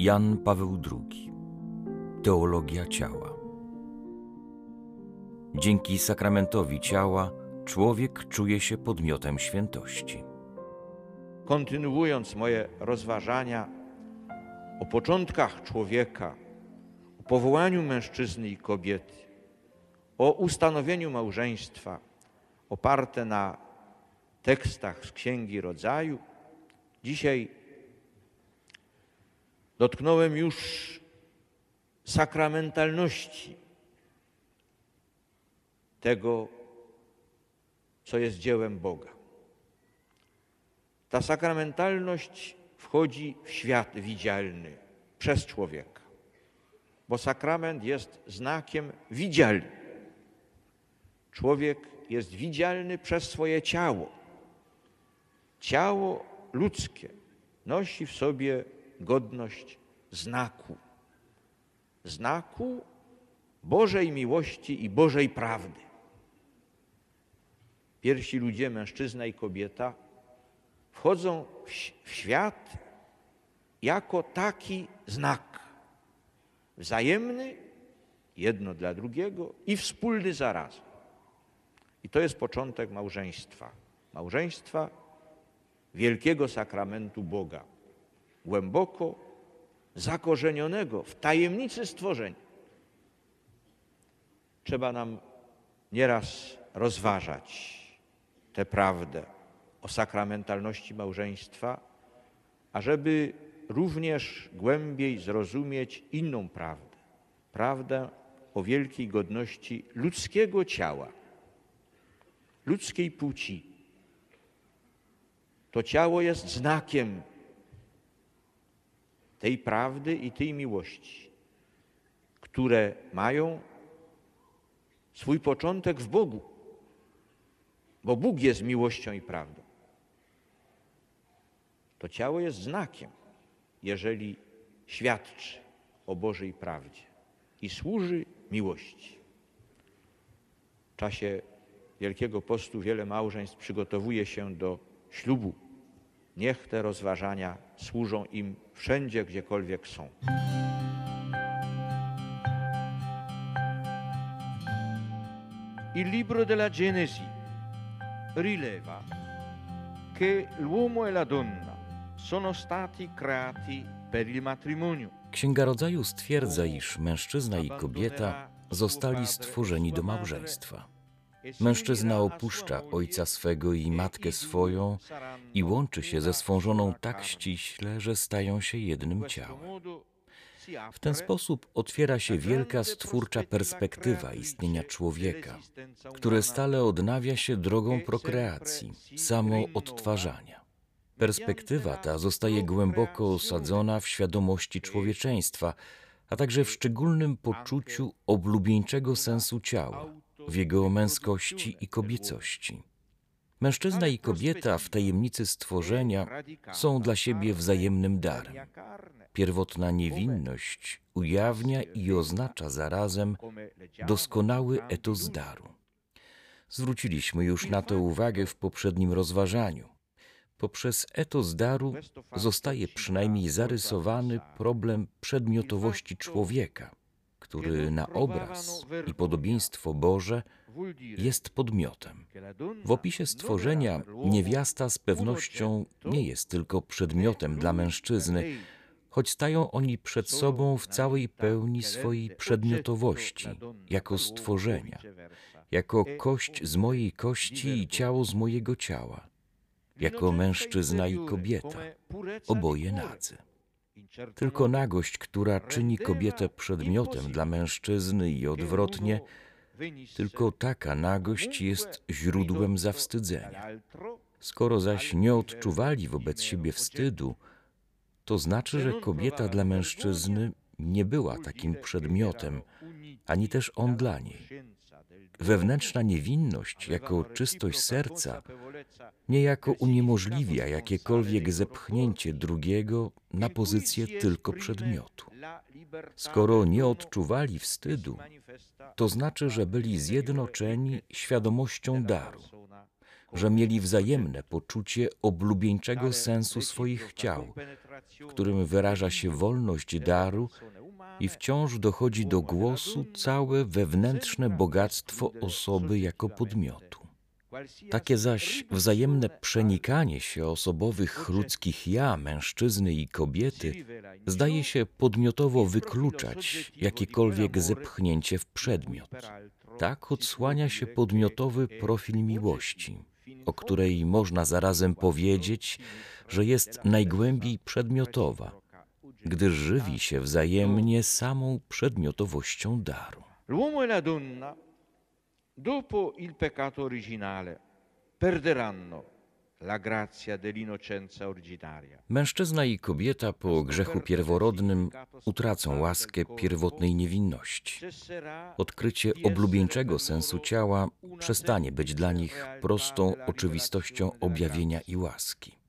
Jan Paweł II Teologia ciała Dzięki sakramentowi ciała człowiek czuje się podmiotem świętości. kontynuując moje rozważania o początkach człowieka, o powołaniu mężczyzny i kobiety, o ustanowieniu małżeństwa oparte na tekstach z Księgi Rodzaju, dzisiaj dotknąłem już sakramentalności tego, co jest dziełem Boga. Ta sakramentalność wchodzi w świat widzialny przez człowieka, bo sakrament jest znakiem widzialnym. Człowiek jest widzialny przez swoje ciało. Ciało ludzkie nosi w sobie godność znaku. Znaku Bożej miłości i Bożej prawdy. Pierwsi ludzie, mężczyzna i kobieta, wchodzą w, świat jako taki znak. Wzajemny, jedno dla drugiego i wspólny zarazem. I to jest początek małżeństwa. Małżeństwa wielkiego sakramentu Boga, głęboko zakorzenionego w tajemnicy stworzenia. Trzeba nam nieraz rozważać tę prawdę o sakramentalności małżeństwa, ażeby również głębiej zrozumieć inną prawdę. Prawdę o wielkiej godności ludzkiego ciała, ludzkiej płci. To ciało jest znakiem tej prawdy i tej miłości, które mają swój początek w Bogu, bo Bóg jest miłością i prawdą. To ciało jest znakiem, jeżeli świadczy o Bożej prawdzie i służy miłości. W czasie Wielkiego Postu wiele małżeństw przygotowuje się do ślubu. Niech te rozważania służą im wszędzie, gdziekolwiek są. Il libro della Genesi rileva che l'uomo e la donna sono stati creati per il matrimonio. Księga Rodzaju stwierdza, iż mężczyzna i kobieta zostali stworzeni do małżeństwa. Mężczyzna opuszcza ojca swego i matkę swoją i łączy się ze swą żoną tak ściśle, że stają się jednym ciałem. W ten sposób otwiera się wielka stwórcza perspektywa istnienia człowieka, które stale odnawia się drogą prokreacji, samoodtwarzania. Perspektywa ta zostaje głęboko osadzona w świadomości człowieczeństwa, a także w szczególnym poczuciu oblubieńczego sensu ciała, w jego męskości i kobiecości. Mężczyzna i kobieta w tajemnicy stworzenia są dla siebie wzajemnym darem. Pierwotna niewinność ujawnia i oznacza zarazem doskonały etos daru. Zwróciliśmy już na to uwagę w poprzednim rozważaniu. Poprzez etos daru zostaje przynajmniej zarysowany problem przedmiotowości człowieka, który na obraz i podobieństwo Boże jest podmiotem. W opisie stworzenia niewiasta z pewnością nie jest tylko przedmiotem dla mężczyzny, choć stają oni przed sobą w całej pełni swojej przedmiotowości, jako stworzenia, jako kość z mojej kości i ciało z mojego ciała, jako mężczyzna i kobieta, oboje nadzy. Tylko nagość, która czyni kobietę przedmiotem dla mężczyzny i odwrotnie, tylko taka nagość jest źródłem zawstydzenia. Skoro zaś nie odczuwali wobec siebie wstydu, to znaczy, że kobieta dla mężczyzny nie była takim przedmiotem, ani też on dla niej. Wewnętrzna niewinność, jako czystość serca, niejako uniemożliwia jakiekolwiek zepchnięcie drugiego na pozycję tylko przedmiotu. Skoro nie odczuwali wstydu, to znaczy, że byli zjednoczeni świadomością daru. że mieli wzajemne poczucie oblubieńczego sensu swoich ciał, w którym wyraża się wolność daru i wciąż dochodzi do głosu całe wewnętrzne bogactwo osoby jako podmiotu. Takie zaś wzajemne przenikanie się osobowych ludzkich ja, mężczyzny i kobiety, zdaje się podmiotowo wykluczać jakiekolwiek zepchnięcie w przedmiot. Tak odsłania się podmiotowy profil miłości, o której można zarazem powiedzieć, że jest najgłębiej przedmiotowa, gdyż żywi się wzajemnie samą przedmiotowością daru. L'uomo e la donna, dopo il peccato originale, perderanno la grazia dell'innocenza originaria. Mężczyzna i kobieta po grzechu pierworodnym utracą łaskę pierwotnej niewinności. Odkrycie oblubieńczego sensu ciała przestanie być dla nich prostą oczywistością objawienia i łaski.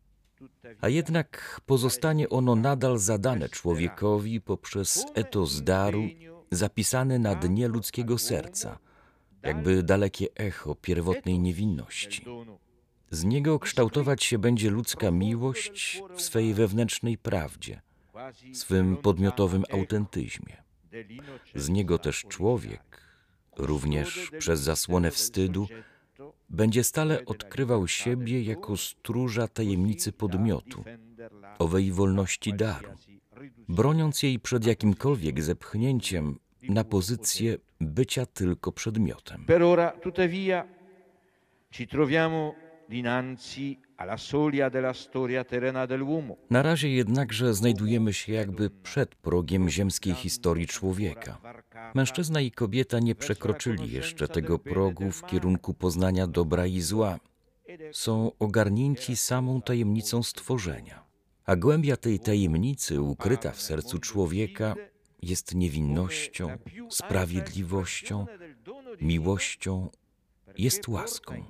A jednak pozostanie ono nadal zadane człowiekowi poprzez etos daru zapisany na dnie ludzkiego serca, jakby dalekie echo pierwotnej niewinności. Z niego kształtować się będzie ludzka miłość w swej wewnętrznej prawdzie, swym podmiotowym autentyzmie. Z niego też człowiek, również przez zasłonę wstydu, będzie stale odkrywał siebie jako stróża tajemnicy podmiotu, owej wolności daru, broniąc jej przed jakimkolwiek zepchnięciem na pozycję bycia tylko przedmiotem. Per ora, tuttavia, ci troviamo dinanzi Na razie jednakże znajdujemy się jakby przed progiem ziemskiej historii człowieka. Mężczyzna i kobieta nie przekroczyli jeszcze tego progu w kierunku poznania dobra i zła. Są ogarnięci samą tajemnicą stworzenia. A głębia tej tajemnicy, ukryta w sercu człowieka, jest niewinnością, sprawiedliwością, miłością, jest łaską.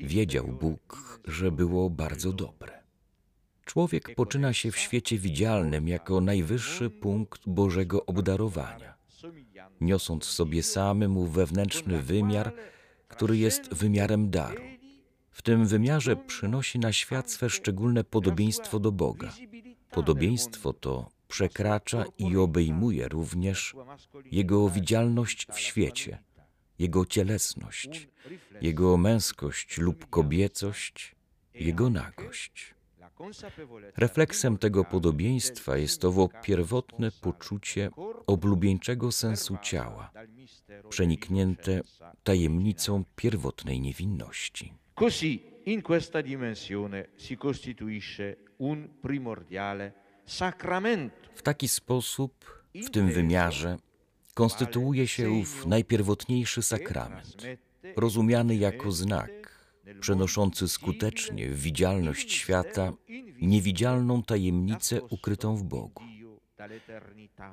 Wiedział Bóg, że było bardzo dobre. Człowiek poczyna się w świecie widzialnym jako najwyższy punkt Bożego obdarowania, niosąc w sobie samym wewnętrzny wymiar, który jest wymiarem daru. W tym wymiarze przynosi na świat swe szczególne podobieństwo do Boga. Podobieństwo to przekracza i obejmuje również Jego widzialność w świecie, Jego cielesność, Jego męskość lub kobiecość, Jego nagość. Refleksem tego podobieństwa jest owo pierwotne poczucie oblubieńczego sensu ciała, przeniknięte tajemnicą pierwotnej niewinności. Così in questa dimensione si costituisce un primordiale sacramento. W taki sposób, w tym wymiarze, konstytuuje się ów najpierwotniejszy sakrament, rozumiany jako znak, przenoszący skutecznie w widzialność świata niewidzialną tajemnicę ukrytą w Bogu.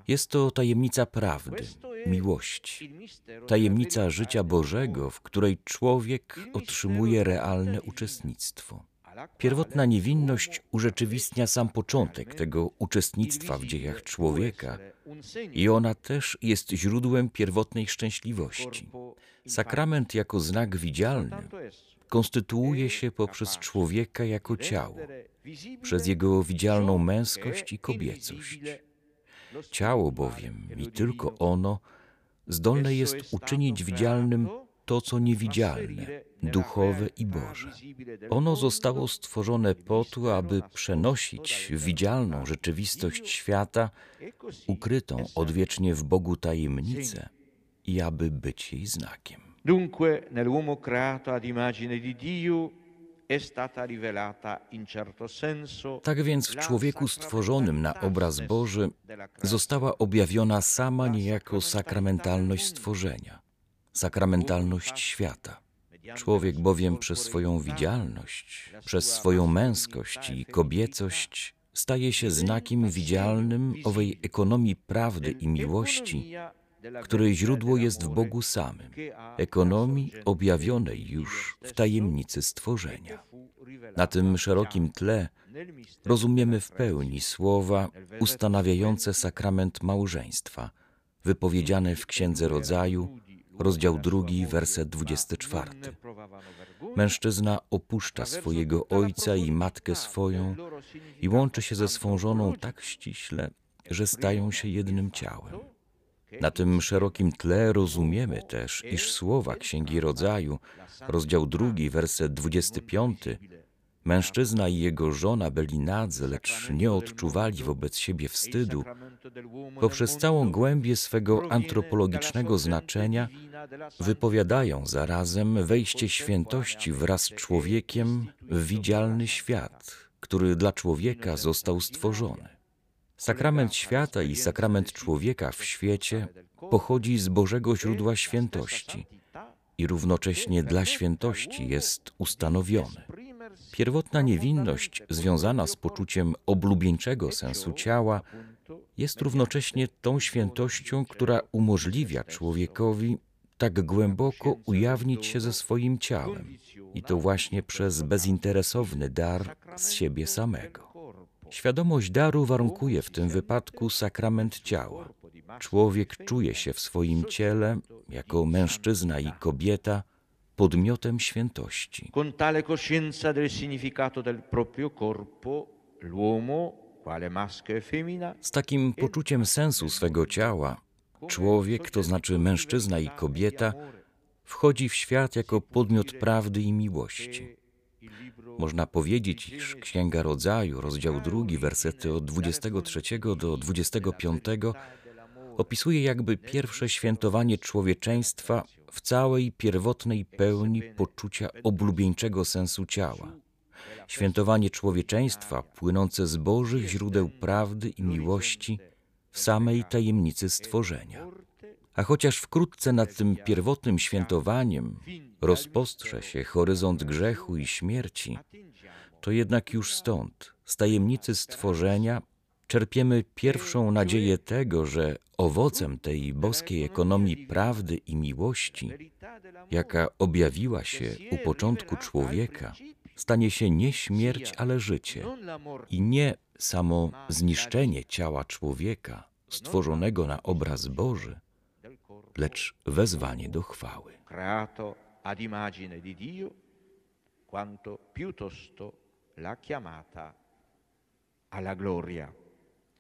Jest to tajemnica prawdy, miłości, tajemnica życia Bożego, w której człowiek otrzymuje realne uczestnictwo. Pierwotna niewinność urzeczywistnia sam początek tego uczestnictwa w dziejach człowieka i ona też jest źródłem pierwotnej szczęśliwości. Sakrament jako znak widzialny konstytuuje się poprzez człowieka jako ciało, przez jego widzialną męskość i kobiecość. Ciało bowiem i tylko ono zdolne jest uczynić widzialnym to, co niewidzialne, duchowe i Boże. Ono zostało stworzone po to, aby przenosić widzialną rzeczywistość świata, ukrytą odwiecznie w Bogu tajemnicę i aby być jej znakiem. Dunque, nell'uomo creato ad di Dio Tak więc w człowieku stworzonym na obraz Boży została objawiona sama niejako sakramentalność stworzenia, sakramentalność świata. Człowiek bowiem przez swoją widzialność, przez swoją męskość i kobiecość staje się znakiem widzialnym owej ekonomii prawdy i miłości, której źródło jest w Bogu samym, ekonomii objawionej już w tajemnicy stworzenia. Na tym szerokim tle rozumiemy w pełni słowa ustanawiające sakrament małżeństwa, wypowiedziane w Księdze Rodzaju, rozdział drugi, werset 24. mężczyzna opuszcza swojego ojca i matkę swoją i łączy się ze swą żoną tak ściśle, że stają się jednym ciałem. Na tym szerokim tle rozumiemy też, iż słowa Księgi Rodzaju, rozdział drugi, werset 25, mężczyzna i jego żona byli nadzy, lecz nie odczuwali wobec siebie wstydu, poprzez całą głębię swego antropologicznego znaczenia wypowiadają zarazem wejście świętości wraz z człowiekiem w widzialny świat, który dla człowieka został stworzony. Sakrament świata i sakrament człowieka w świecie pochodzi z Bożego źródła świętości i równocześnie dla świętości jest ustanowiony. Pierwotna niewinność związana z poczuciem oblubieńczego sensu ciała jest równocześnie tą świętością, która umożliwia człowiekowi tak głęboko ujawnić się ze swoim ciałem i to właśnie przez bezinteresowny dar z siebie samego. Świadomość daru warunkuje w tym wypadku sakrament ciała. Człowiek czuje się w swoim ciele, jako mężczyzna i kobieta, podmiotem świętości. Con tale coscienza del significato del proprio corpo, l'uomo, quale maschio e femmina, Z takim poczuciem sensu swego ciała, człowiek, to znaczy mężczyzna i kobieta, wchodzi w świat jako podmiot prawdy i miłości. Można powiedzieć, iż Księga Rodzaju, rozdział drugi, wersety od 23 do 25, opisuje jakby pierwsze świętowanie człowieczeństwa w całej pierwotnej pełni poczucia oblubieńczego sensu ciała. Świętowanie człowieczeństwa płynące z Bożych źródeł prawdy i miłości w samej tajemnicy stworzenia. A chociaż wkrótce nad tym pierwotnym świętowaniem rozpostrze się horyzont grzechu i śmierci, to jednak już stąd, z tajemnicy stworzenia, czerpiemy pierwszą nadzieję tego, że owocem tej boskiej ekonomii prawdy i miłości, jaka objawiła się u początku człowieka, stanie się nie śmierć, ale życie i nie samo zniszczenie ciała człowieka stworzonego na obraz Boży, lecz wezwanie do chwały. ad Dio, quanto piuttosto la chiamata alla gloria.